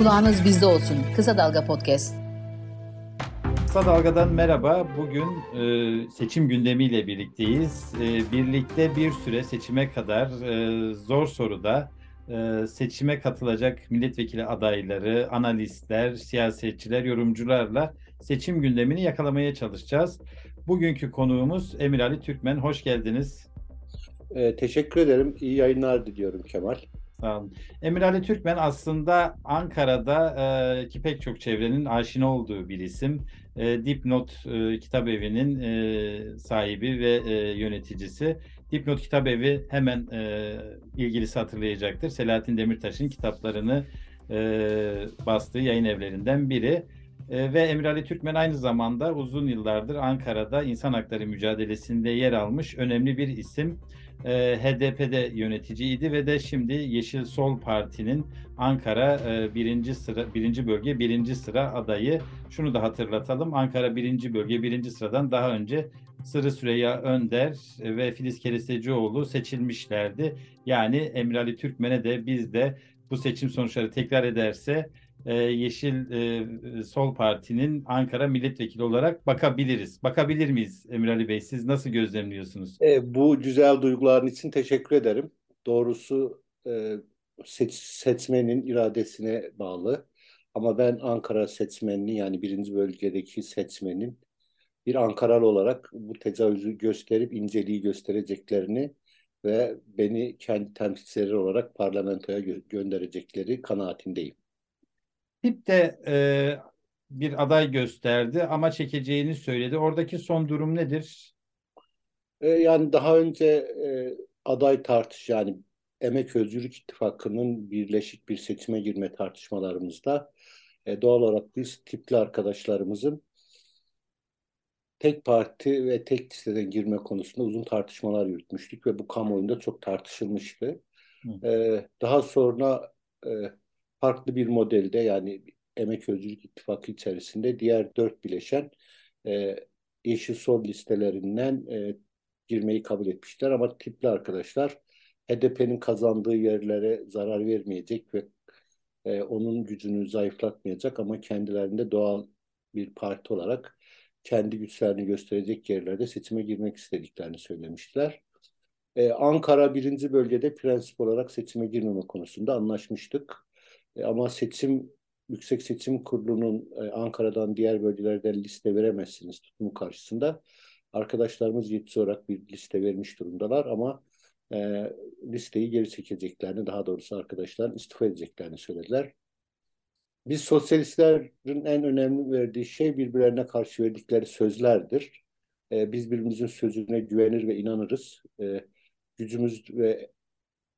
Kulağınız bizde olsun. Kısa Dalga Podcast. Kısa Dalga'dan merhaba. Bugün e, seçim gündemiyle birlikteyiz. E, birlikte bir süre seçime kadar e, zor soruda e, seçime katılacak milletvekili adayları, analistler, siyasetçiler, yorumcularla seçim gündemini yakalamaya çalışacağız. Bugünkü konuğumuz Emir Ali Türkmen. Hoş geldiniz. E, teşekkür ederim. İyi yayınlar diliyorum Kemal. Sağ olun. Emir Ali Türkmen aslında Ankara'da e, ki pek çok çevrenin aşina olduğu bir isim. E, Dipnot e, Kitap Evi'nin e, sahibi ve e, yöneticisi. Dipnot Kitap Evi hemen e, ilgilisi hatırlayacaktır. Selahattin Demirtaş'ın kitaplarını e, bastığı yayın evlerinden biri. E, ve Emir Ali Türkmen aynı zamanda uzun yıllardır Ankara'da insan hakları mücadelesinde yer almış önemli bir isim e, HDP'de yöneticiydi ve de şimdi Yeşil Sol Parti'nin Ankara e, birinci sıra birinci bölge birinci sıra adayı. Şunu da hatırlatalım. Ankara birinci bölge birinci sıradan daha önce Sırrı Süreyya Önder ve Filiz Keresecioğlu seçilmişlerdi. Yani Emir Ali Türkmen'e de biz de bu seçim sonuçları tekrar ederse e, Yeşil e, Sol Parti'nin Ankara milletvekili olarak bakabiliriz. Bakabilir miyiz Emir Ali Bey? Siz nasıl gözlemliyorsunuz? E, bu güzel duyguların için teşekkür ederim. Doğrusu e, seç, seçmenin iradesine bağlı. Ama ben Ankara seçmenini yani birinci bölgedeki seçmenin bir Ankaralı olarak bu tecavüzü gösterip inceliği göstereceklerini ve beni kendi temsilcileri olarak parlamentoya gö gönderecekleri kanaatindeyim. Tip de e, bir aday gösterdi ama çekeceğini söyledi. Oradaki son durum nedir? E, yani daha önce e, aday tartış yani Emek Özgürlük İttifakı'nın birleşik bir seçime girme tartışmalarımızda e, doğal olarak biz tipli arkadaşlarımızın tek parti ve tek listeden girme konusunda uzun tartışmalar yürütmüştük ve bu kamuoyunda çok tartışılmıştı. E, daha sonra e, farklı bir modelde yani Emek Özgürlük İttifakı içerisinde diğer dört bileşen e, Yeşil Sol listelerinden e, girmeyi kabul etmişler ama tipli arkadaşlar HDP'nin kazandığı yerlere zarar vermeyecek ve e, onun gücünü zayıflatmayacak ama kendilerinde doğal bir parti olarak kendi güçlerini gösterecek yerlerde seçime girmek istediklerini söylemişler. Ee, Ankara birinci bölgede prensip olarak seçime girmeme konusunda anlaşmıştık. E, ama seçim Yüksek Seçim Kurulu'nun e, Ankara'dan diğer bölgelerden liste veremezsiniz tutumu karşısında. Arkadaşlarımız yetki olarak bir liste vermiş durumdalar ama e, listeyi geri çekeceklerini, daha doğrusu arkadaşların istifa edeceklerini söylediler. Biz sosyalistlerin en önemli verdiği şey birbirlerine karşı verdikleri sözlerdir. E, biz birbirimizin sözüne güvenir ve inanırız. E, gücümüz ve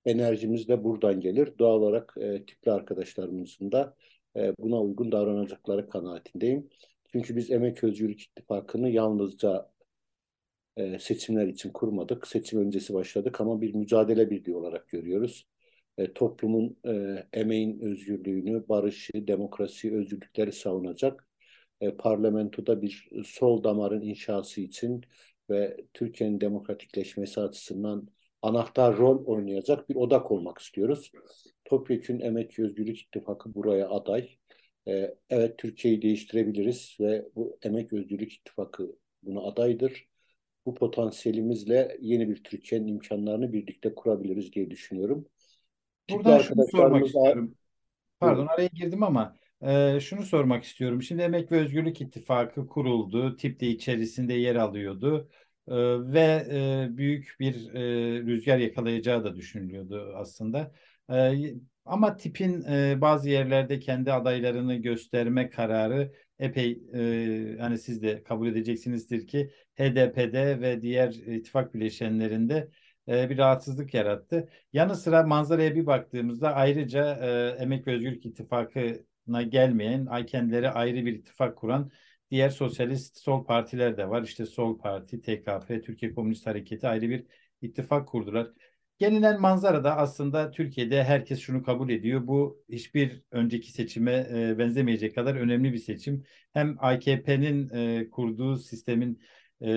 enerjimiz de buradan gelir. Doğal olarak e, tipli arkadaşlarımızın da e, buna uygun davranacakları kanaatindeyim. Çünkü biz Emek Özgürlük İttifakı'nı yalnızca e, seçimler için kurmadık. Seçim öncesi başladık ama bir mücadele birliği olarak görüyoruz. E, toplumun e, emeğin özgürlüğünü, barışı, demokrasi, özgürlükleri savunacak e, parlamentoda bir sol damarın inşası için ve Türkiye'nin demokratikleşmesi açısından anahtar rol oynayacak bir odak olmak istiyoruz. Topyekün Emek Özgürlük İttifakı buraya aday. Ee, evet Türkiye'yi değiştirebiliriz ve bu Emek Özgürlük İttifakı buna adaydır. Bu potansiyelimizle yeni bir Türkiye'nin imkanlarını birlikte kurabiliriz diye düşünüyorum. Buradan şunu sormak istiyorum. Pardon araya girdim ama e, şunu sormak istiyorum. Şimdi Emek ve Özgürlük İttifakı kuruldu. Tip de içerisinde yer alıyordu. Ve büyük bir rüzgar yakalayacağı da düşünülüyordu aslında. Ama tipin bazı yerlerde kendi adaylarını gösterme kararı epey hani siz de kabul edeceksinizdir ki HDP'de ve diğer ittifak bileşenlerinde bir rahatsızlık yarattı. Yanı sıra manzaraya bir baktığımızda ayrıca Emek ve Özgürlük İttifakı'na gelmeyen, kendileri ayrı bir ittifak kuran diğer sosyalist sol partiler de var. İşte Sol Parti, TKP, Türkiye Komünist Hareketi ayrı bir ittifak kurdular. Gelinen manzarada aslında Türkiye'de herkes şunu kabul ediyor. Bu hiçbir önceki seçime e, benzemeyecek kadar önemli bir seçim. Hem AKP'nin e, kurduğu sistemin e,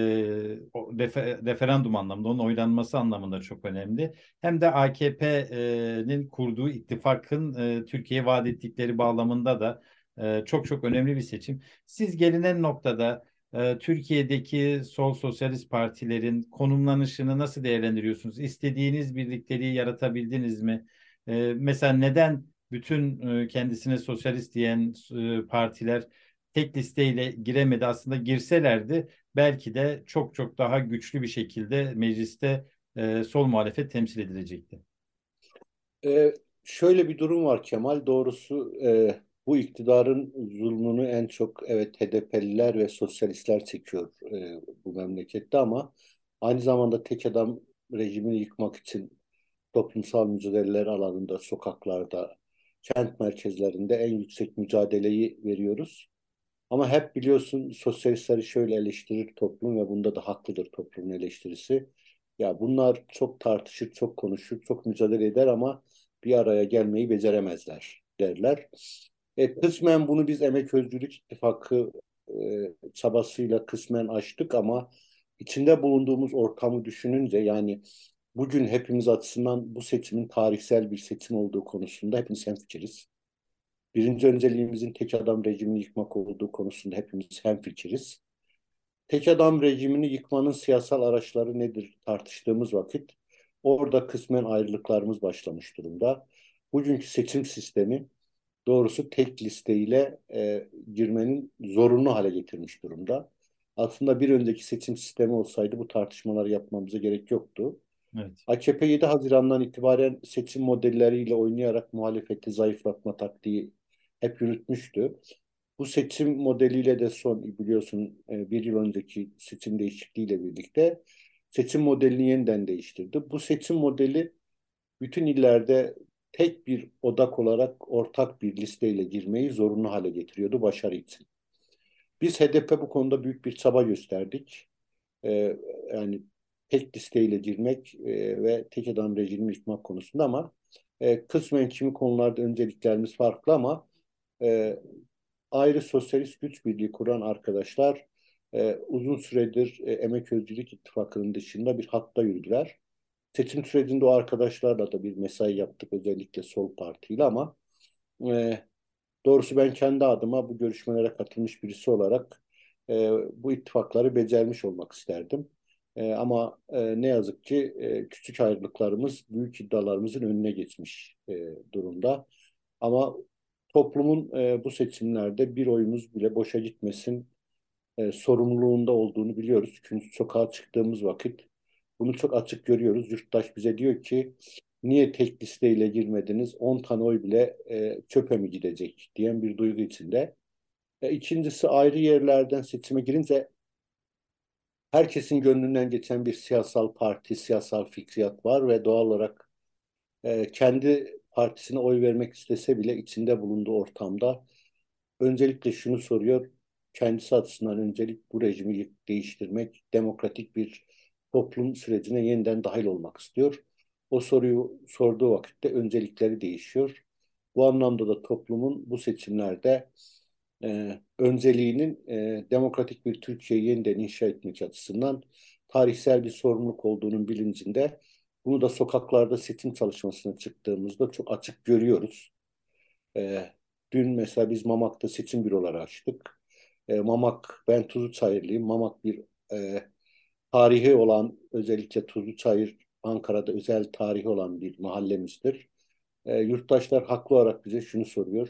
refer, referandum anlamında, onun oylanması anlamında çok önemli. Hem de AKP'nin kurduğu ittifakın Türkiye'ye vaat ettikleri bağlamında da e, çok çok önemli bir seçim. Siz gelinen noktada e, Türkiye'deki sol sosyalist partilerin konumlanışını nasıl değerlendiriyorsunuz? İstediğiniz birlikteliği yaratabildiniz mi? E, mesela neden bütün e, kendisine sosyalist diyen e, partiler tek listeyle giremedi? Aslında girselerdi belki de çok çok daha güçlü bir şekilde mecliste e, sol muhalefet temsil edilecekti. Ee, şöyle bir durum var Kemal. Doğrusu e, bu iktidarın zulmünü en çok evet HDP'liler ve sosyalistler çekiyor e, bu memlekette ama aynı zamanda tek adam rejimini yıkmak için toplumsal mücadeleler alanında, sokaklarda, kent merkezlerinde en yüksek mücadeleyi veriyoruz. Ama hep biliyorsun sosyalistleri şöyle eleştirir toplum ve bunda da haklıdır toplumun eleştirisi. Ya bunlar çok tartışır, çok konuşur, çok mücadele eder ama bir araya gelmeyi beceremezler derler. E, kısmen bunu biz Emek Özgürlük İttifakı e, çabasıyla kısmen açtık ama içinde bulunduğumuz ortamı düşününce yani bugün hepimiz açısından bu seçimin tarihsel bir seçim olduğu konusunda hepimiz hemfikiriz. Birinci önceliğimizin tek adam rejimini yıkmak olduğu konusunda hepimiz hemfikiriz. Tek adam rejimini yıkmanın siyasal araçları nedir tartıştığımız vakit orada kısmen ayrılıklarımız başlamış durumda. Bugünkü seçim sistemi doğrusu tek listeyle e, girmenin zorunlu hale getirmiş durumda. Aslında bir önceki seçim sistemi olsaydı bu tartışmaları yapmamıza gerek yoktu. Evet. AKP 7 Haziran'dan itibaren seçim modelleriyle oynayarak muhalefeti zayıflatma taktiği hep yürütmüştü. Bu seçim modeliyle de son biliyorsun e, bir yıl önceki seçim değişikliğiyle birlikte seçim modelini yeniden değiştirdi. Bu seçim modeli bütün illerde tek bir odak olarak ortak bir listeyle girmeyi zorunlu hale getiriyordu başarı için. Biz HDP bu konuda büyük bir çaba gösterdik. Ee, yani tek listeyle girmek e, ve tek adam rejimini yıkmak konusunda ama e, kısmen kimi konularda önceliklerimiz farklı ama e, ayrı sosyalist güç birliği kuran arkadaşlar e, uzun süredir e, Emek Özgürlük İttifakı'nın dışında bir hatta yürüdüler. Seçim sürecinde o arkadaşlarla da bir mesai yaptık özellikle Sol Parti ile ama e, doğrusu ben kendi adıma bu görüşmelere katılmış birisi olarak e, bu ittifakları becermiş olmak isterdim. E, ama e, ne yazık ki e, küçük ayrılıklarımız büyük iddialarımızın önüne geçmiş e, durumda. Ama toplumun e, bu seçimlerde bir oyumuz bile boşa gitmesin e, sorumluluğunda olduğunu biliyoruz. Çünkü sokağa çıktığımız vakit bunu çok açık görüyoruz. Yurttaş bize diyor ki niye tek listeyle girmediniz? 10 tane oy bile e, çöpe mi gidecek diyen bir duygu içinde. E, ikincisi ayrı yerlerden seçime girince herkesin gönlünden geçen bir siyasal parti, siyasal fikriyat var ve doğal olarak e, kendi partisine oy vermek istese bile içinde bulunduğu ortamda öncelikle şunu soruyor. Kendisi açısından öncelik bu rejimi değiştirmek, demokratik bir toplum sürecine yeniden dahil olmak istiyor. O soruyu sorduğu vakitte öncelikleri değişiyor. Bu anlamda da toplumun bu seçimlerde e, önceliğinin e, demokratik bir Türkiye yeniden inşa etmek açısından tarihsel bir sorumluluk olduğunun bilincinde bunu da sokaklarda seçim çalışmasına çıktığımızda çok açık görüyoruz. E, dün mesela biz Mamak'ta seçim büroları açtık. E, Mamak, ben Tuzu Çayırlıyım. Mamak bir e, tarihi olan özellikle Tuzlu Çayır Ankara'da özel tarihi olan bir mahallemizdir. E, yurttaşlar haklı olarak bize şunu soruyor.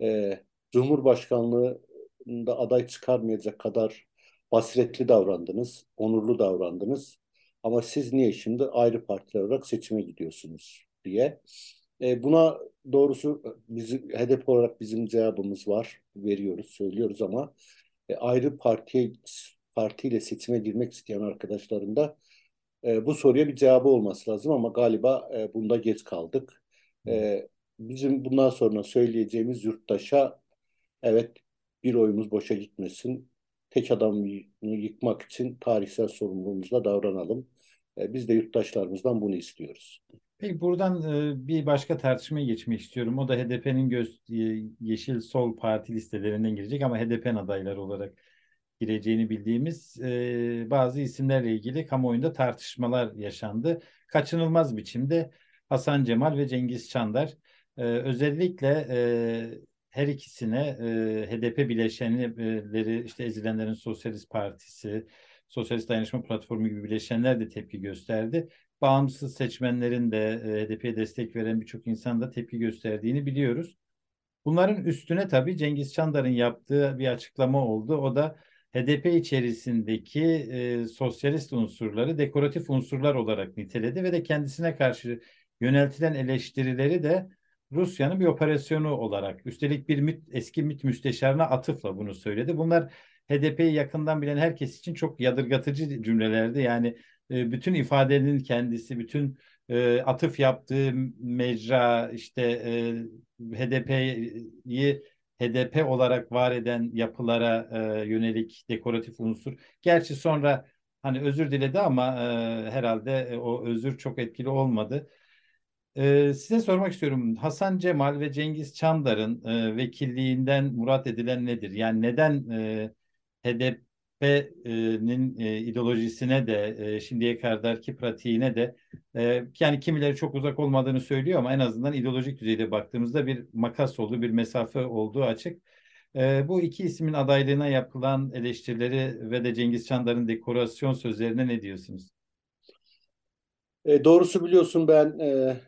E, Cumhurbaşkanlığında aday çıkarmayacak kadar basiretli davrandınız, onurlu davrandınız. Ama siz niye şimdi ayrı partiler olarak seçime gidiyorsunuz diye. E, buna doğrusu bizim hedef olarak bizim cevabımız var. Veriyoruz, söylüyoruz ama e, ayrı partiye partiyle seçime girmek isteyen arkadaşların da e, bu soruya bir cevabı olması lazım ama galiba e, bunda geç kaldık. E, bizim bundan sonra söyleyeceğimiz yurttaşa evet bir oyumuz boşa gitmesin. Tek adamı yıkmak için tarihsel sorumluluğumuzla davranalım. E, biz de yurttaşlarımızdan bunu istiyoruz. Peki buradan e, bir başka tartışmaya geçmek istiyorum. O da HDP'nin göz, e, Yeşil Sol Parti listelerinden girecek ama HDP'nin adayları olarak gireceğini bildiğimiz e, bazı isimlerle ilgili kamuoyunda tartışmalar yaşandı. Kaçınılmaz biçimde Hasan Cemal ve Cengiz Çandar e, özellikle e, her ikisine e, HDP bileşenleri işte ezilenlerin Sosyalist Partisi, Sosyalist Dayanışma Platformu gibi bileşenler de tepki gösterdi. Bağımsız seçmenlerin de e, HDP'ye destek veren birçok insan da tepki gösterdiğini biliyoruz. Bunların üstüne tabii Cengiz Çandar'ın yaptığı bir açıklama oldu. O da HDP içerisindeki e, sosyalist unsurları dekoratif unsurlar olarak niteledi ve de kendisine karşı yöneltilen eleştirileri de Rusya'nın bir operasyonu olarak üstelik bir MİT, eski MİT müsteşarına atıfla bunu söyledi. Bunlar HDP'yi yakından bilen herkes için çok yadırgatıcı cümlelerdi. Yani e, bütün ifadenin kendisi, bütün e, atıf yaptığı mecra, işte e, HDP'yi HDP olarak var eden yapılara e, yönelik dekoratif unsur. Gerçi sonra hani özür diledi ama e, herhalde e, o özür çok etkili olmadı. E, size sormak istiyorum. Hasan Cemal ve Cengiz Çandar'ın e, vekilliğinden murat edilen nedir? Yani neden e, HDP'nin e, ideolojisine de e, şimdiye kadarki pratiğine de e, yani kimileri çok uzak olmadığını söylüyor ama en azından ideolojik düzeyde baktığımızda bir makas olduğu, bir mesafe olduğu açık. E, bu iki ismin adaylığına yapılan eleştirileri ve de Cengiz Çandar'ın dekorasyon sözlerine ne diyorsunuz? E, doğrusu biliyorsun ben e,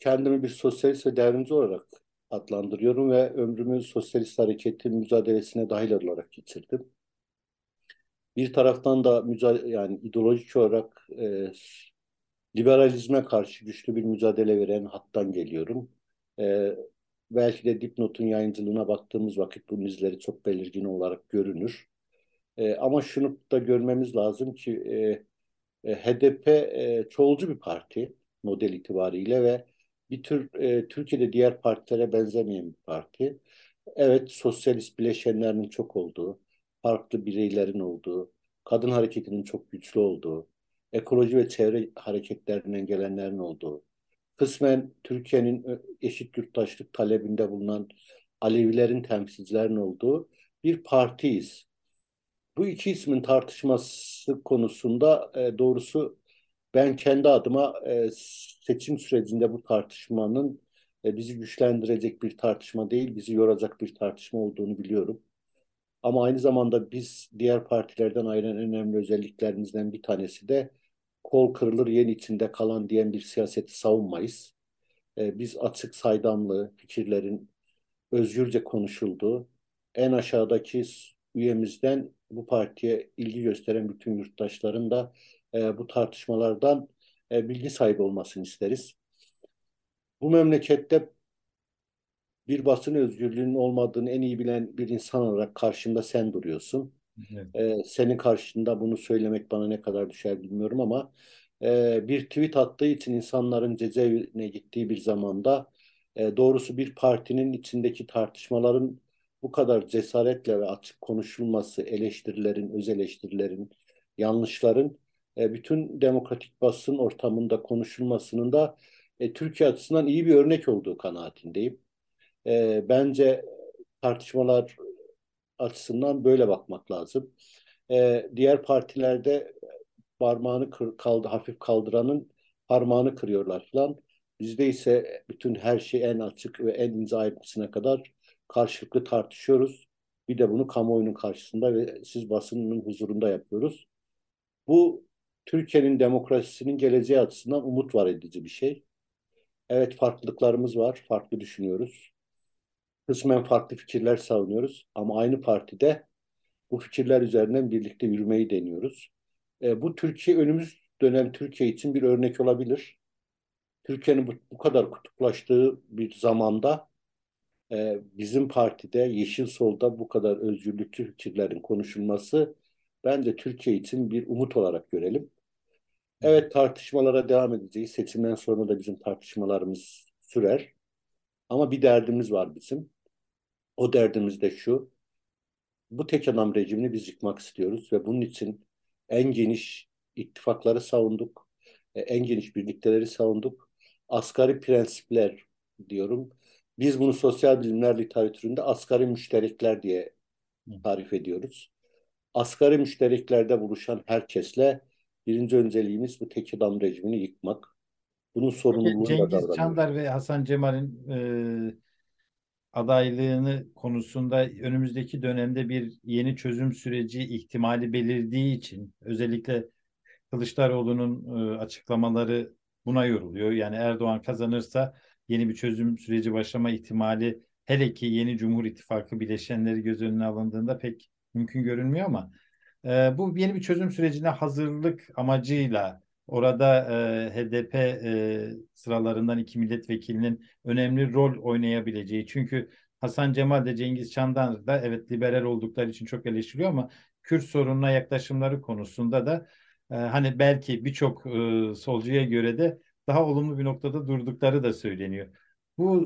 kendimi bir sosyalist ve devrimci olarak adlandırıyorum ve ömrümü sosyalist hareketin mücadelesine dahil olarak geçirdim. Bir taraftan da mücadele, yani ideolojik olarak e, liberalizme karşı güçlü bir mücadele veren hattan geliyorum. E, belki de dipnotun yayıncılığına baktığımız vakit bunun izleri çok belirgin olarak görünür. E, ama şunu da görmemiz lazım ki e, e, HDP e, çoğulcu bir parti model itibariyle ve bir tür e, Türkiye'de diğer partilere benzemeyen bir parti. Evet sosyalist bileşenlerinin çok olduğu, farklı bireylerin olduğu, kadın hareketinin çok güçlü olduğu, ekoloji ve çevre hareketlerinden gelenlerin olduğu, kısmen Türkiye'nin eşit yurttaşlık talebinde bulunan Alevilerin temsilcilerin olduğu bir partiyiz. Bu iki ismin tartışması konusunda e, doğrusu ben kendi adıma e, seçim sürecinde bu tartışmanın e, bizi güçlendirecek bir tartışma değil, bizi yoracak bir tartışma olduğunu biliyorum. Ama aynı zamanda biz diğer partilerden ayıran önemli özelliklerimizden bir tanesi de kol kırılır yen içinde kalan diyen bir siyaseti savunmayız. E, biz açık saydamlı fikirlerin özgürce konuşulduğu, en aşağıdaki üyemizden bu partiye ilgi gösteren bütün yurttaşların da e, bu tartışmalardan e, bilgi sahibi olmasını isteriz. Bu memlekette bir basın özgürlüğünün olmadığını en iyi bilen bir insan olarak karşımda sen duruyorsun. Evet. Ee, senin karşında bunu söylemek bana ne kadar düşer bilmiyorum ama e, bir tweet attığı için insanların cezaevine gittiği bir zamanda e, doğrusu bir partinin içindeki tartışmaların bu kadar cesaretle ve açık konuşulması, eleştirilerin, öz eleştirilerin, yanlışların e, bütün demokratik basın ortamında konuşulmasının da e, Türkiye açısından iyi bir örnek olduğu kanaatindeyim. E, bence tartışmalar açısından böyle bakmak lazım. E, diğer partilerde parmağını kır, kaldı, hafif kaldıranın parmağını kırıyorlar falan. Bizde ise bütün her şey en açık ve en ince ayrıntısına kadar karşılıklı tartışıyoruz. Bir de bunu kamuoyunun karşısında ve siz basının huzurunda yapıyoruz. Bu Türkiye'nin demokrasisinin geleceği açısından umut var edici bir şey. Evet farklılıklarımız var, farklı düşünüyoruz. Kısmen farklı fikirler savunuyoruz ama aynı partide bu fikirler üzerinden birlikte yürümeyi deniyoruz. E, bu Türkiye önümüz dönem Türkiye için bir örnek olabilir. Türkiye'nin bu, bu kadar kutuplaştığı bir zamanda e, bizim partide Yeşil Sol'da bu kadar özgürlükçü fikirlerin konuşulması bence Türkiye için bir umut olarak görelim. Evet tartışmalara devam edeceğiz. Seçimden sonra da bizim tartışmalarımız sürer. Ama bir derdimiz var bizim. O derdimiz de şu. Bu tek adam rejimini biz yıkmak istiyoruz ve bunun için en geniş ittifakları savunduk. E, en geniş birlikteleri savunduk. Asgari prensipler diyorum. Biz bunu sosyal bilimler literatüründe asgari müşterekler diye tarif ediyoruz. asgari müştereklerde buluşan herkesle birinci önceliğimiz bu tek adam rejimini yıkmak. Bunun sorumluluğunu Cengiz da davranıyoruz. Çandar ve Hasan Cemal'in e, adaylığını konusunda önümüzdeki dönemde bir yeni çözüm süreci ihtimali belirdiği için özellikle Kılıçdaroğlu'nun e, açıklamaları buna yoruluyor. Yani Erdoğan kazanırsa yeni bir çözüm süreci başlama ihtimali hele ki yeni Cumhur İttifakı bileşenleri göz önüne alındığında pek mümkün görünmüyor ama e, bu yeni bir çözüm sürecine hazırlık amacıyla orada e, HDP e, sıralarından iki milletvekilinin önemli rol oynayabileceği. Çünkü Hasan Cemal de Cengiz Çandan da evet liberal oldukları için çok eleştiriyor ama Kürt sorununa yaklaşımları konusunda da e, hani belki birçok e, solcuya göre de daha olumlu bir noktada durdukları da söyleniyor. Bu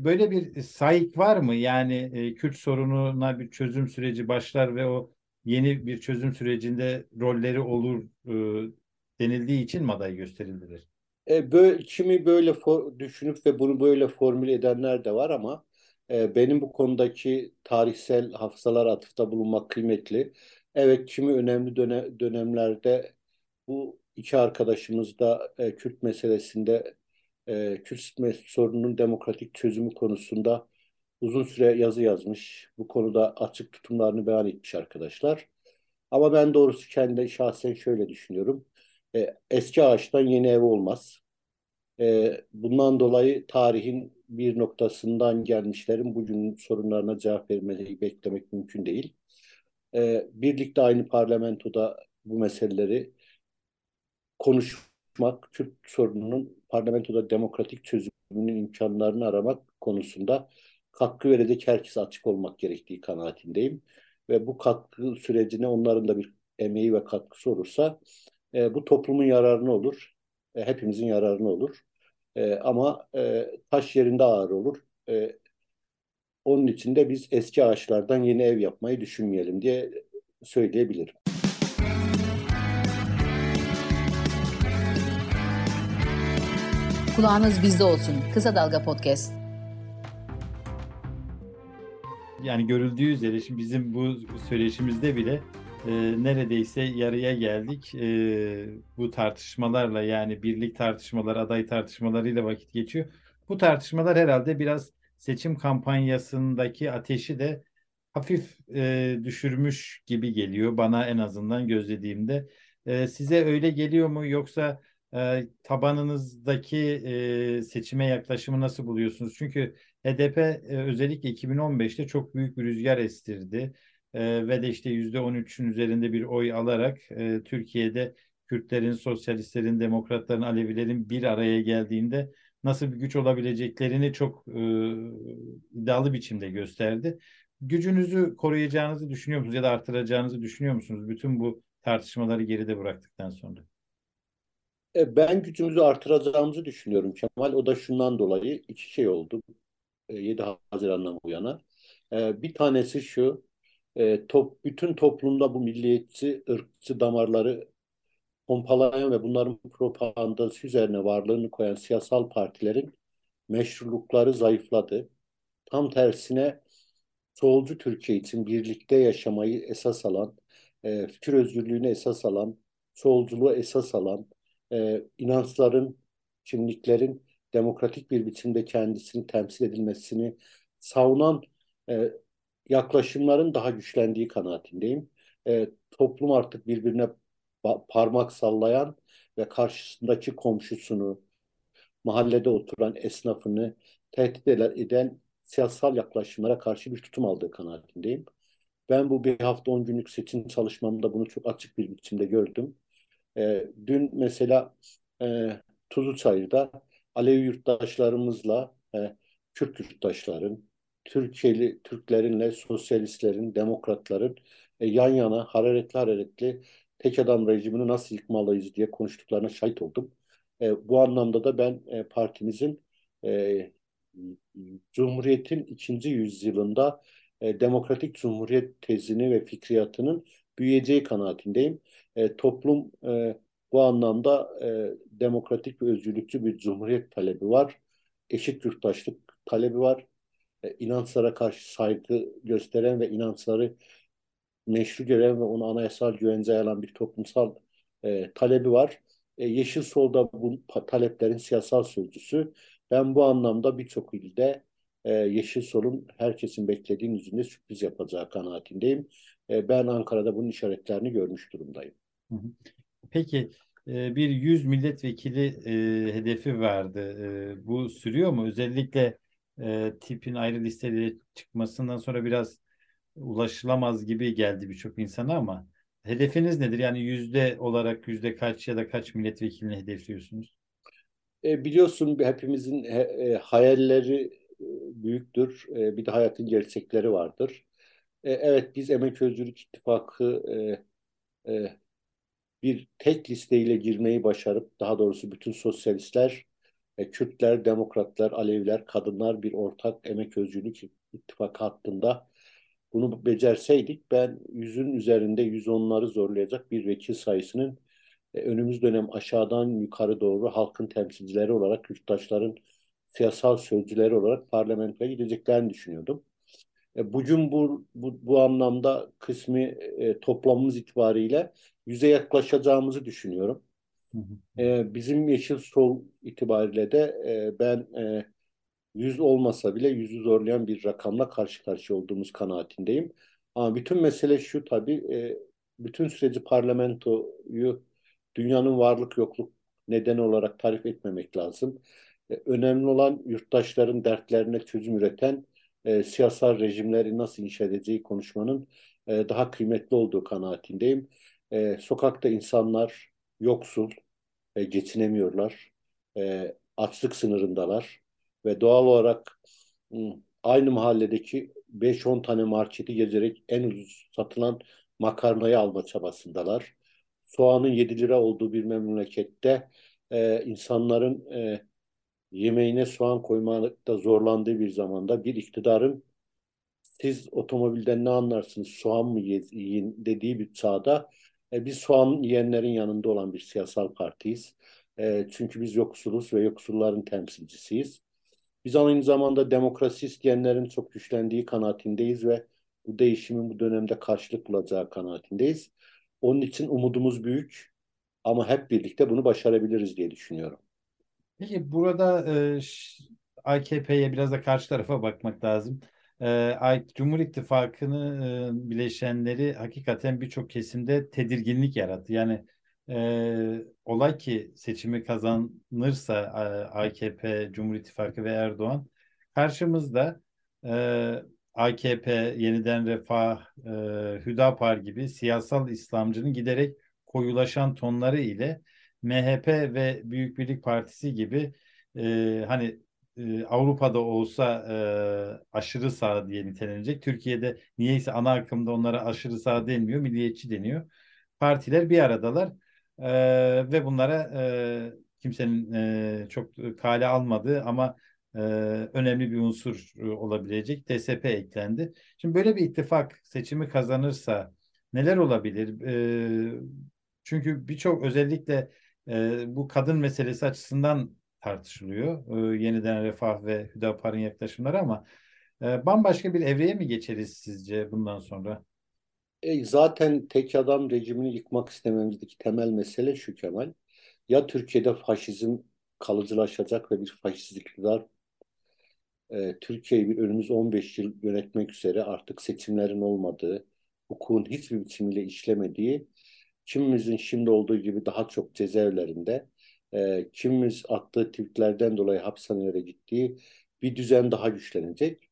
e, böyle bir sahip var mı? Yani e, Kürt sorununa bir çözüm süreci başlar ve o yeni bir çözüm sürecinde rolleri olur e, denildiği için mi aday gösterildiler? E, böyle, kimi böyle for, düşünüp ve bunu böyle formüle edenler de var ama e, benim bu konudaki tarihsel hafızalar atıfta bulunmak kıymetli. Evet kimi önemli dönem, dönemlerde bu iki arkadaşımız da e, Kürt meselesinde e, Kürt sorununun demokratik çözümü konusunda uzun süre yazı yazmış. Bu konuda açık tutumlarını beyan etmiş arkadaşlar. Ama ben doğrusu kendi şahsen şöyle düşünüyorum. E, eski ağaçtan yeni ev olmaz. E, bundan dolayı tarihin bir noktasından gelmişlerin bugün sorunlarına cevap vermeyi beklemek mümkün değil. E, birlikte aynı parlamentoda bu meseleleri konuşmak, Kürt sorununun parlamentoda demokratik çözümünün imkanlarını aramak konusunda katkı verecek herkes açık olmak gerektiği kanaatindeyim. Ve bu katkı sürecine onların da bir emeği ve katkısı olursa e, bu toplumun yararına olur. E, hepimizin yararına olur. E, ama e, taş yerinde ağır olur. E, onun için de biz eski ağaçlardan yeni ev yapmayı düşünmeyelim diye söyleyebilirim. Kulağınız bizde olsun. Kısa Dalga Podcast. Yani görüldüğü üzere şimdi bizim bu söyleşimizde bile e, neredeyse yarıya geldik. E, bu tartışmalarla yani birlik tartışmaları, aday tartışmalarıyla vakit geçiyor. Bu tartışmalar herhalde biraz seçim kampanyasındaki ateşi de hafif e, düşürmüş gibi geliyor bana en azından gözlediğimde. E, size öyle geliyor mu yoksa e, tabanınızdaki e, seçime yaklaşımı nasıl buluyorsunuz? Çünkü HDP e, özellikle 2015'te çok büyük bir rüzgar estirdi e, ve de işte %13'ün üzerinde bir oy alarak e, Türkiye'de Kürtlerin, sosyalistlerin, demokratların, Alevilerin bir araya geldiğinde nasıl bir güç olabileceklerini çok e, iddialı biçimde gösterdi. Gücünüzü koruyacağınızı düşünüyor musunuz ya da artıracağınızı düşünüyor musunuz bütün bu tartışmaları geride bıraktıktan sonra? E, ben gücümüzü artıracağımızı düşünüyorum Kemal. O da şundan dolayı iki şey oldu. 7 e, Haziran'dan bu yana. Bir tanesi şu, top, bütün toplumda bu milliyetçi, ırkçı damarları pompalayan ve bunların propagandası üzerine varlığını koyan siyasal partilerin meşrulukları zayıfladı. Tam tersine solcu Türkiye için birlikte yaşamayı esas alan, fikir özgürlüğünü esas alan, solculuğu esas alan, e, inançların, kimliklerin demokratik bir biçimde kendisini temsil edilmesini savunan e, yaklaşımların daha güçlendiği kanaatindeyim. E, toplum artık birbirine parmak sallayan ve karşısındaki komşusunu, mahallede oturan esnafını tehdit eden siyasal yaklaşımlara karşı bir tutum aldığı kanaatindeyim. Ben bu bir hafta on günlük seçim çalışmamda bunu çok açık bir biçimde gördüm. E, dün mesela e, Tuzluçayır'da Alevi yurttaşlarımızla e, Kürt yurttaşların, Türkiye'li Türklerinle sosyalistlerin, demokratların e, yan yana hararetli hararetli tek adam rejimini nasıl yıkmalıyız diye konuştuklarına şahit oldum. E, bu anlamda da ben e, partimizin e, Cumhuriyet'in ikinci yüzyılında e, demokratik cumhuriyet tezini ve fikriyatının büyüyeceği kanaatindeyim. E, toplum e, bu anlamda e, demokratik ve özgürlükçü bir cumhuriyet talebi var. Eşit yurttaşlık talebi var. E, inançlara karşı saygı gösteren ve inançları meşru gören ve onu anayasal güvence alan bir toplumsal e, talebi var. E, Yeşil Sol'da bu taleplerin siyasal sözcüsü. Ben bu anlamda birçok ilde e, Yeşil Sol'un herkesin beklediğin yüzünde sürpriz yapacağı kanaatindeyim. E, ben Ankara'da bunun işaretlerini görmüş durumdayım. Peki e, bir 100 milletvekili e, hedefi vardı. E, bu sürüyor mu? Özellikle e, tipin ayrı listelere çıkmasından sonra biraz ulaşılamaz gibi geldi birçok insana ama hedefiniz nedir? Yani yüzde olarak yüzde kaç ya da kaç milletvekilini hedefliyorsunuz? E, biliyorsun hepimizin he, e, hayalleri e, büyüktür. E, bir de hayatın gerçekleri vardır. E, evet biz Emek Özgürlük İttifakı e, e, bir tek listeyle girmeyi başarıp daha doğrusu bütün sosyalistler, e, Kürtler, Demokratlar, Aleviler, kadınlar bir ortak Emek Özgürlük İttifakı hattında bunu becerseydik ben yüzün üzerinde yüz onları zorlayacak bir vekil sayısının e, önümüz dönem aşağıdan yukarı doğru halkın temsilcileri olarak, yurttaşların siyasal sözcüleri olarak parlamentoya gideceklerini düşünüyordum. E, bugün bu, bu, bu anlamda kısmi e, toplamımız itibariyle yüze yaklaşacağımızı düşünüyorum. E, bizim Yeşil Sol itibariyle de e, ben e, yüz olmasa bile yüzü zorlayan bir rakamla karşı karşıya olduğumuz kanaatindeyim. Ama bütün mesele şu tabii, e, bütün süreci parlamentoyu dünyanın varlık yokluk nedeni olarak tarif etmemek lazım. E, önemli olan yurttaşların dertlerine çözüm üreten e, siyasal rejimleri nasıl inşa edeceği konuşmanın e, daha kıymetli olduğu kanaatindeyim. E, sokakta insanlar yoksul, e, geçinemiyorlar, e, açlık sınırındalar ve doğal olarak aynı mahalledeki 5-10 tane marketi gezerek en ucuz satılan makarnayı alma çabasındalar. Soğanın 7 lira olduğu bir memlekette e, insanların e, yemeğine soğan koymakta zorlandığı bir zamanda bir iktidarın siz otomobilden ne anlarsınız soğan mı yiyin dediği bir çağda e, biz soğan yiyenlerin yanında olan bir siyasal partiyiz. E, çünkü biz yoksuluz ve yoksulların temsilcisiyiz. Biz aynı zamanda demokrasi isteyenlerin çok güçlendiği kanaatindeyiz ve bu değişimin bu dönemde karşılık bulacağı kanaatindeyiz. Onun için umudumuz büyük ama hep birlikte bunu başarabiliriz diye düşünüyorum. Peki burada e, AKP'ye biraz da karşı tarafa bakmak lazım. E, Cumhur İttifakı'nı e, bileşenleri hakikaten birçok kesimde tedirginlik yarattı. Yani e, olay ki seçimi kazanırsa AKP, Cumhur İttifakı ve Erdoğan karşımızda e, AKP, Yeniden Refah, e, Hüdapar gibi siyasal İslamcının giderek koyulaşan tonları ile MHP ve Büyük Birlik Partisi gibi e, hani e, Avrupa'da olsa e, aşırı sağ diye nitelenecek. Türkiye'de niyeyse ana akımda onlara aşırı sağ denmiyor, milliyetçi deniyor. Partiler bir aradalar e, ve bunlara e, kimsenin e, çok kale almadığı ama e, önemli bir unsur e, olabilecek DSP eklendi. Şimdi böyle bir ittifak seçimi kazanırsa neler olabilir? E, çünkü birçok özellikle e, bu kadın meselesi açısından tartışılıyor. E, yeniden Refah ve Hüdapar'ın yaklaşımları ama e, bambaşka bir evreye mi geçeriz sizce bundan sonra? E, zaten tek adam rejimini yıkmak istememizdeki temel mesele şu Kemal. Ya Türkiye'de faşizm kalıcılaşacak ve bir faşist iktidar e, Türkiye'yi bir önümüz 15 yıl yönetmek üzere artık seçimlerin olmadığı, hukukun hiçbir biçimiyle işlemediği, kimimizin şimdi olduğu gibi daha çok cezaevlerinde, e, kimimiz attığı tweetlerden dolayı hapishanelere gittiği bir düzen daha güçlenecek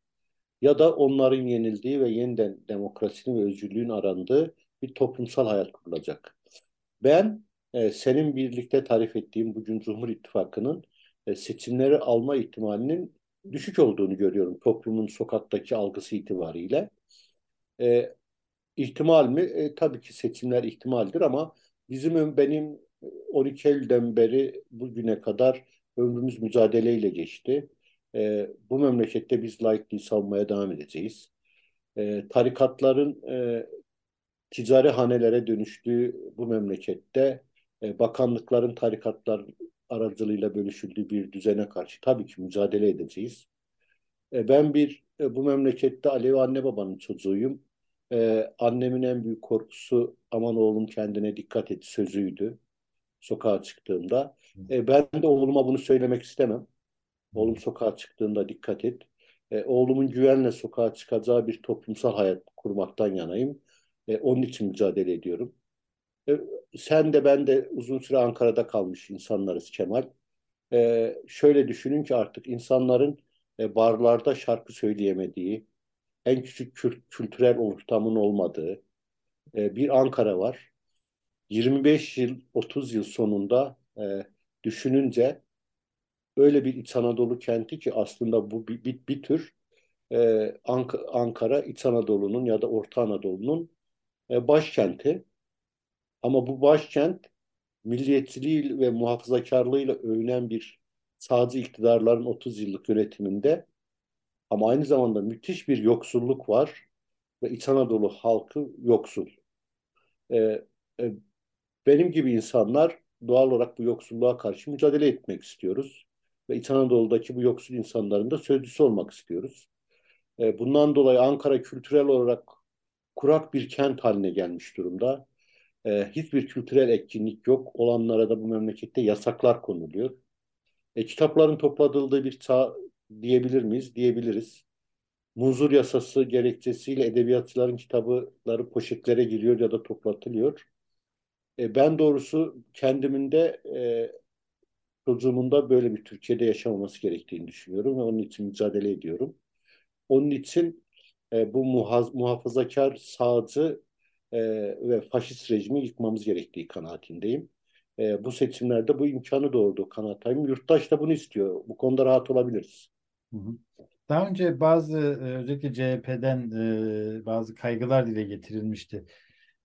ya da onların yenildiği ve yeniden demokrasinin ve özgürlüğün arandığı bir toplumsal hayat kurulacak. Ben e, senin birlikte tarif ettiğim bugün Cumhur İttifakı'nın e, seçimleri alma ihtimalinin düşük olduğunu görüyorum toplumun sokaktaki algısı itibariyle. E, ihtimal mi? E, tabii ki seçimler ihtimaldir ama bizim benim 12 Eylül'den beri bugüne kadar ömrümüz mücadeleyle geçti. E, bu memlekette biz laikliği savunmaya devam edeceğiz. E, tarikatların e, ticari hanelere dönüştüğü bu memlekette e, bakanlıkların tarikatlar aracılığıyla bölüşüldüğü bir düzene karşı tabii ki mücadele edeceğiz. E, ben bir e, bu memlekette Alevi anne babanın çocuğuyum. Ee, annemin en büyük korkusu aman oğlum kendine dikkat et sözüydü sokağa çıktığımda. Ee, ben de oğluma bunu söylemek istemem. Oğlum sokağa çıktığında dikkat et. Ee, oğlumun güvenle sokağa çıkacağı bir toplumsal hayat kurmaktan yanayım. Ee, onun için mücadele ediyorum. Ee, sen de ben de uzun süre Ankara'da kalmış insanlarız Kemal. Ee, şöyle düşünün ki artık insanların e, barlarda şarkı söyleyemediği, en küçük kült kültürel ortamın olmadığı e, bir Ankara var. 25 yıl, 30 yıl sonunda e, düşününce öyle bir İç Anadolu kenti ki aslında bu bir, bir, bir tür e, Ank Ankara İç Anadolu'nun ya da Orta Anadolu'nun e, başkenti. Ama bu başkent milliyetçiliği ve muhafazakarlığıyla övünen bir sağcı iktidarların 30 yıllık yönetiminde ama aynı zamanda müthiş bir yoksulluk var ve İç Anadolu halkı yoksul. Ee, e, benim gibi insanlar doğal olarak bu yoksulluğa karşı mücadele etmek istiyoruz. Ve İç Anadolu'daki bu yoksul insanların da sözcüsü olmak istiyoruz. Ee, bundan dolayı Ankara kültürel olarak kurak bir kent haline gelmiş durumda. Ee, hiçbir kültürel etkinlik yok. Olanlara da bu memlekette yasaklar konuluyor. E, kitapların topladıldığı bir çağ diyebilir miyiz? Diyebiliriz. Muzur yasası gerekçesiyle edebiyatçıların kitapları poşetlere giriyor ya da toplatılıyor. E, ben doğrusu kendimin de e, çocuğumun böyle bir Türkiye'de yaşamaması gerektiğini düşünüyorum ve onun için mücadele ediyorum. Onun için e, bu muhaz, muhafazakar, sağcı e, ve faşist rejimi yıkmamız gerektiği kanaatindeyim. E, bu seçimlerde bu imkanı doğurdu kanaatayım. Yurttaş da bunu istiyor. Bu konuda rahat olabiliriz. Daha önce bazı özellikle CHP'den e, bazı kaygılar dile getirilmişti.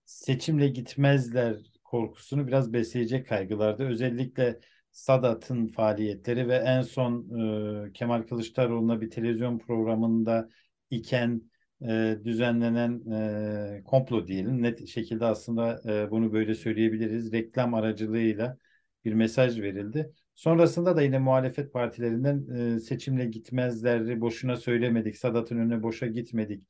Seçimle gitmezler korkusunu biraz besleyecek kaygılardı. Özellikle Sadat'ın faaliyetleri ve en son e, Kemal Kılıçdaroğlu'na bir televizyon programında iken e, düzenlenen e, komplo diyelim. Net şekilde aslında e, bunu böyle söyleyebiliriz. Reklam aracılığıyla bir mesaj verildi. Sonrasında da yine muhalefet partilerinden e, seçimle gitmezleri boşuna söylemedik, Sadat'ın önüne boşa gitmedik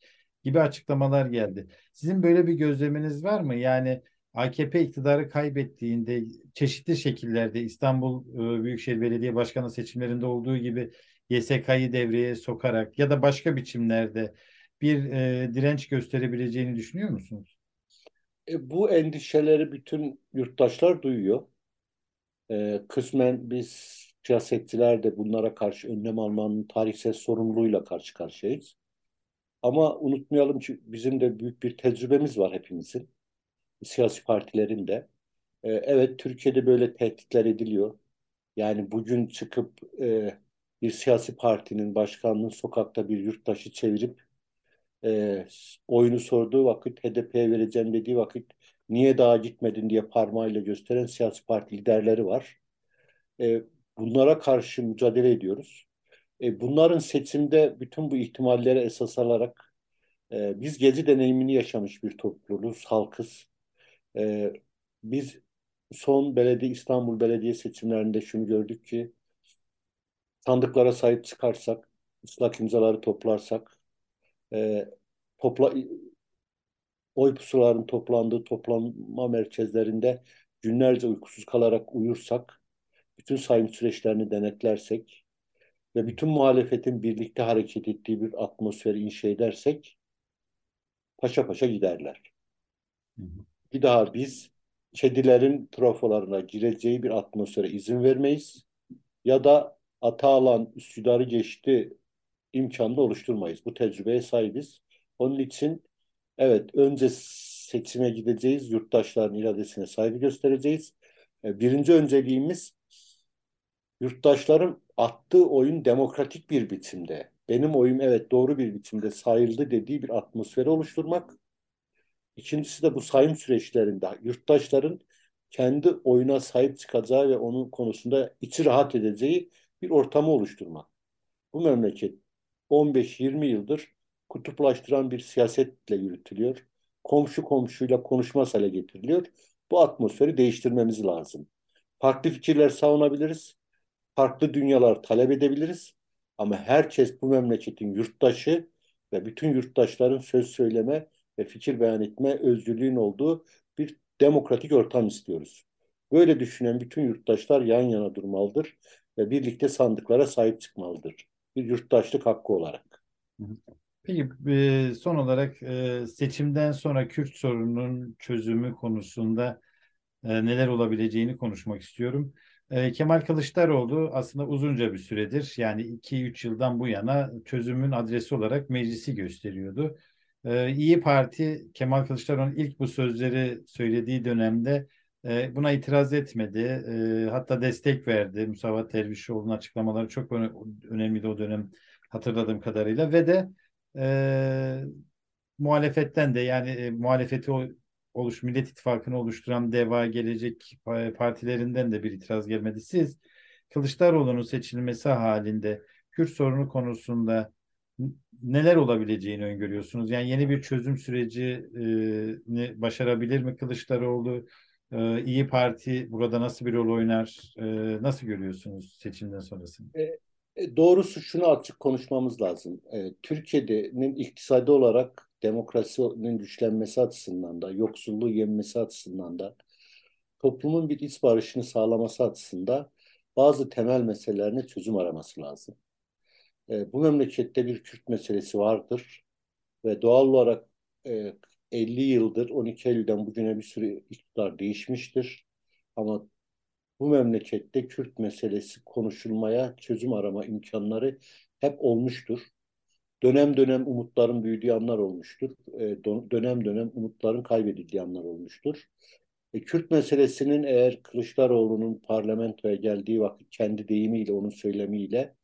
gibi açıklamalar geldi. Sizin böyle bir gözleminiz var mı? Yani AKP iktidarı kaybettiğinde çeşitli şekillerde İstanbul e, Büyükşehir Belediye Başkanı seçimlerinde olduğu gibi YSK'yı devreye sokarak ya da başka biçimlerde bir e, direnç gösterebileceğini düşünüyor musunuz? E, bu endişeleri bütün yurttaşlar duyuyor. E, kısmen biz siyasetçiler de bunlara karşı önlem almanın tarihsel sorumluluğuyla karşı karşıyayız. Ama unutmayalım ki bizim de büyük bir tecrübemiz var hepimizin. Siyasi partilerin de. E, evet Türkiye'de böyle tehditler ediliyor. Yani bugün çıkıp e, bir siyasi partinin başkanının sokakta bir yurttaşı çevirip e, oyunu sorduğu vakit HDP'ye vereceğim dediği vakit niye daha gitmedin diye parmağıyla gösteren siyasi parti liderleri var. E, bunlara karşı mücadele ediyoruz. E, bunların seçimde bütün bu ihtimallere esas alarak e, biz gezi deneyimini yaşamış bir topluluğuz, halkız. E, biz son belediye İstanbul Belediye seçimlerinde şunu gördük ki sandıklara sahip çıkarsak, ıslak imzaları toplarsak, e, topla, oy pusuların toplandığı toplanma merkezlerinde günlerce uykusuz kalarak uyursak, bütün sayım süreçlerini denetlersek ve bütün muhalefetin birlikte hareket ettiği bir atmosferi inşa edersek paşa paşa giderler. Hı hı. Bir daha biz kedilerin trofolarına gireceği bir atmosfere izin vermeyiz ya da ata alan Üsküdar'ı geçti imkanını oluşturmayız. Bu tecrübeye sahibiz. Onun için evet önce seçime gideceğiz, yurttaşların iradesine saygı göstereceğiz. E, birinci önceliğimiz yurttaşların attığı oyun demokratik bir biçimde, benim oyum evet doğru bir biçimde sayıldı dediği bir atmosferi oluşturmak. İkincisi de bu sayım süreçlerinde yurttaşların kendi oyuna sahip çıkacağı ve onun konusunda içi rahat edeceği bir ortamı oluşturmak. Bu memleket 15-20 yıldır kutuplaştıran bir siyasetle yürütülüyor. Komşu komşuyla konuşmaz hale getiriliyor. Bu atmosferi değiştirmemiz lazım. Farklı fikirler savunabiliriz. Farklı dünyalar talep edebiliriz. Ama herkes bu memleketin yurttaşı ve bütün yurttaşların söz söyleme ve fikir beyan etme özgürlüğün olduğu bir demokratik ortam istiyoruz. Böyle düşünen bütün yurttaşlar yan yana durmalıdır ve birlikte sandıklara sahip çıkmalıdır. Bir yurttaşlık hakkı olarak. Peki e, son olarak e, seçimden sonra Kürt sorununun çözümü konusunda e, neler olabileceğini konuşmak istiyorum. Kemal Kılıçdaroğlu aslında uzunca bir süredir yani 2-3 yıldan bu yana çözümün adresi olarak meclisi gösteriyordu. İyi Parti Kemal Kılıçdaroğlu'nun ilk bu sözleri söylediği dönemde buna itiraz etmedi. Hatta destek verdi. Musavat Dervişoğlu'nun açıklamaları çok önemliydi o dönem hatırladığım kadarıyla ve de e, muhalefetten de yani e, muhalefeti oluş Millet İttifakı'nı oluşturan DEVA Gelecek partilerinden de bir itiraz gelmedi. Siz Kılıçdaroğlu'nun seçilmesi halinde Kürt sorunu konusunda neler olabileceğini öngörüyorsunuz? Yani yeni bir çözüm sürecini başarabilir mi Kılıçdaroğlu? Ee, İyi Parti burada nasıl bir rol oynar? Nasıl görüyorsunuz seçimden sonrasını? E, e, doğrusu şunu açık konuşmamız lazım. E, Türkiye'nin iktisadi olarak demokrasinin güçlenmesi açısından da, yoksulluğu yenmesi açısından da, toplumun bir iç barışını sağlaması açısından bazı temel meselelerine çözüm araması lazım. E, bu memlekette bir Kürt meselesi vardır ve doğal olarak 50 yıldır, 12 Eylül'den bugüne bir sürü iktidar değişmiştir. Ama bu memlekette Kürt meselesi konuşulmaya, çözüm arama imkanları hep olmuştur. Dönem dönem umutların büyüdüğü anlar olmuştur. E, dönem dönem umutların kaybedildiği anlar olmuştur. E, Kürt meselesinin eğer Kılıçdaroğlu'nun parlamentoya geldiği vakit kendi deyimiyle, onun söylemiyle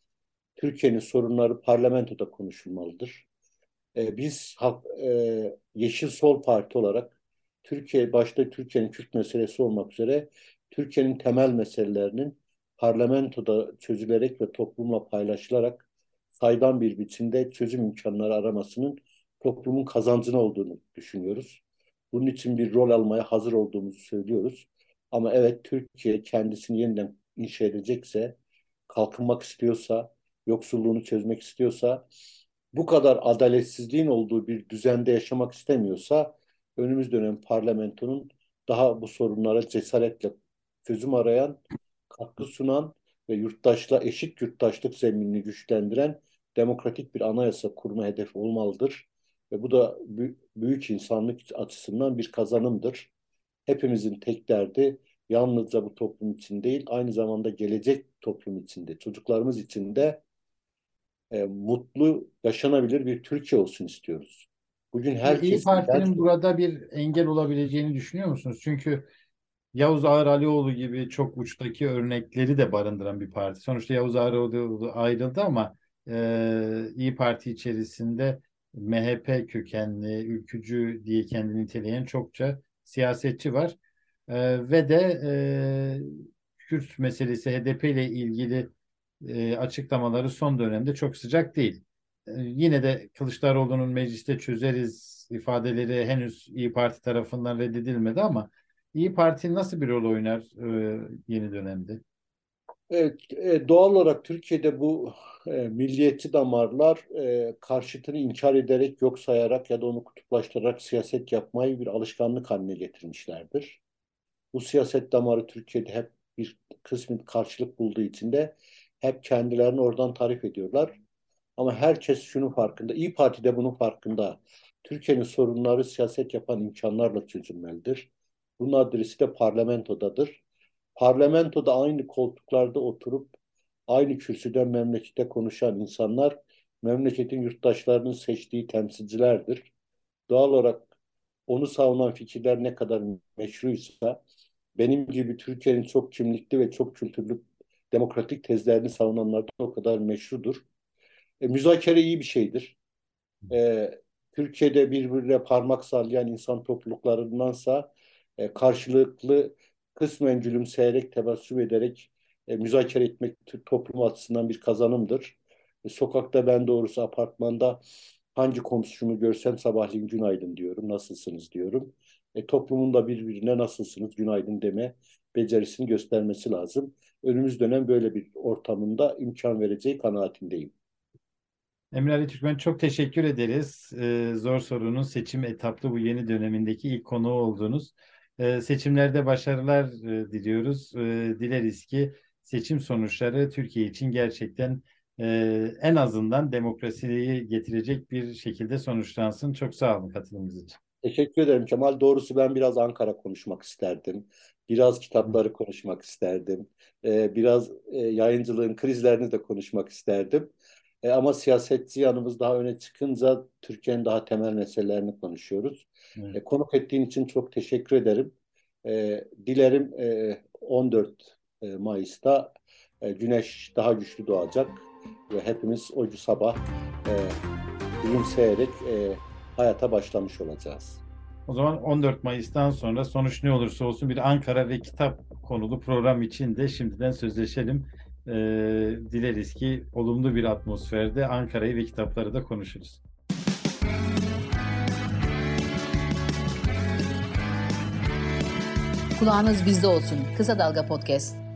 Türkiye'nin sorunları parlamentoda konuşulmalıdır. E, biz Yeşil Sol Parti olarak Türkiye başta Türkiye'nin Kürt meselesi olmak üzere Türkiye'nin temel meselelerinin parlamentoda çözülerek ve toplumla paylaşılarak saydam bir biçimde çözüm imkanları aramasının toplumun kazancına olduğunu düşünüyoruz. Bunun için bir rol almaya hazır olduğumuzu söylüyoruz. Ama evet Türkiye kendisini yeniden inşa edecekse, kalkınmak istiyorsa, yoksulluğunu çözmek istiyorsa, bu kadar adaletsizliğin olduğu bir düzende yaşamak istemiyorsa, önümüz dönem parlamentonun daha bu sorunlara cesaretle çözüm arayan, katkı sunan ve yurttaşla eşit yurttaşlık zeminini güçlendiren demokratik bir anayasa kurma hedefi olmalıdır. Ve bu da büyük insanlık açısından bir kazanımdır. Hepimizin tek derdi yalnızca bu toplum için değil, aynı zamanda gelecek toplum içinde, çocuklarımız için de e, mutlu, yaşanabilir bir Türkiye olsun istiyoruz. Bugün herkes... İyi Parti'nin burada bir engel olabileceğini düşünüyor musunuz? Çünkü Yavuz Ağar Alioğlu gibi çok uçtaki örnekleri de barındıran bir parti. Sonuçta Yavuz Ağar Alioğlu ayrıldı ama e, İyi Parti içerisinde MHP kökenli, ülkücü diye kendini niteleyen çokça siyasetçi var. E, ve de e, Kürt meselesi HDP ile ilgili e, açıklamaları son dönemde çok sıcak değil. E, yine de Kılıçdaroğlu'nun mecliste çözeriz ifadeleri henüz İyi Parti tarafından reddedilmedi ama İyi Parti nasıl bir rol oynar e, yeni dönemde? Evet, e, doğal olarak Türkiye'de bu e, milliyetçi damarlar e, karşıtını inkar ederek, yok sayarak ya da onu kutuplaştırarak siyaset yapmayı bir alışkanlık haline getirmişlerdir. Bu siyaset damarı Türkiye'de hep bir kısmı karşılık bulduğu için de hep kendilerini oradan tarif ediyorlar. Ama herkes şunun farkında, İyi Parti de bunun farkında. Türkiye'nin sorunları siyaset yapan imkanlarla çözülmelidir. Bunun adresi de parlamentodadır. Parlamentoda aynı koltuklarda oturup aynı kürsüden memlekette konuşan insanlar memleketin yurttaşlarının seçtiği temsilcilerdir. Doğal olarak onu savunan fikirler ne kadar meşruysa benim gibi Türkiye'nin çok kimlikli ve çok kültürlü demokratik tezlerini savunanlar da o kadar meşrudur. E, müzakere iyi bir şeydir. E, Türkiye'de birbirine parmak sallayan insan topluluklarındansa e, karşılıklı kısmen gülümseyerek, tebessüm ederek e, müzakere etmek toplum açısından bir kazanımdır. E, sokakta ben doğrusu apartmanda hangi komşumu görsem sabahleyin günaydın diyorum, nasılsınız diyorum. E, toplumun da birbirine nasılsınız, günaydın deme becerisini göstermesi lazım. Önümüz dönem böyle bir ortamında imkan vereceği kanaatindeyim. Emre Ali Türkmen çok teşekkür ederiz. Ee, zor sorunun seçim etaplı bu yeni dönemindeki ilk konuğu oldunuz. Ee, seçimlerde başarılar e, diliyoruz. Ee, dileriz ki seçim sonuçları Türkiye için gerçekten e, en azından demokrasiyi getirecek bir şekilde sonuçlansın. Çok sağ olun katılımınız için. Teşekkür ederim Kemal. Doğrusu ben biraz Ankara konuşmak isterdim. Biraz kitapları konuşmak isterdim. Ee, biraz e, yayıncılığın krizlerini de konuşmak isterdim. E, ama siyasetçi yanımız daha öne çıkınca Türkiye'nin daha temel meselelerini konuşuyoruz. Evet. E, konuk ettiğin için çok teşekkür ederim. E, dilerim e, 14 e, Mayıs'ta e, güneş daha güçlü doğacak ve hepimiz o sabah e, gülümseyerek e, hayata başlamış olacağız. O zaman 14 Mayıs'tan sonra sonuç ne olursa olsun bir Ankara ve kitap konulu program için de şimdiden sözleşelim. Ee, dileriz ki olumlu bir atmosferde Ankara'yı ve kitapları da konuşuruz. Kulağınız bizde olsun. Kısa Dalga Podcast.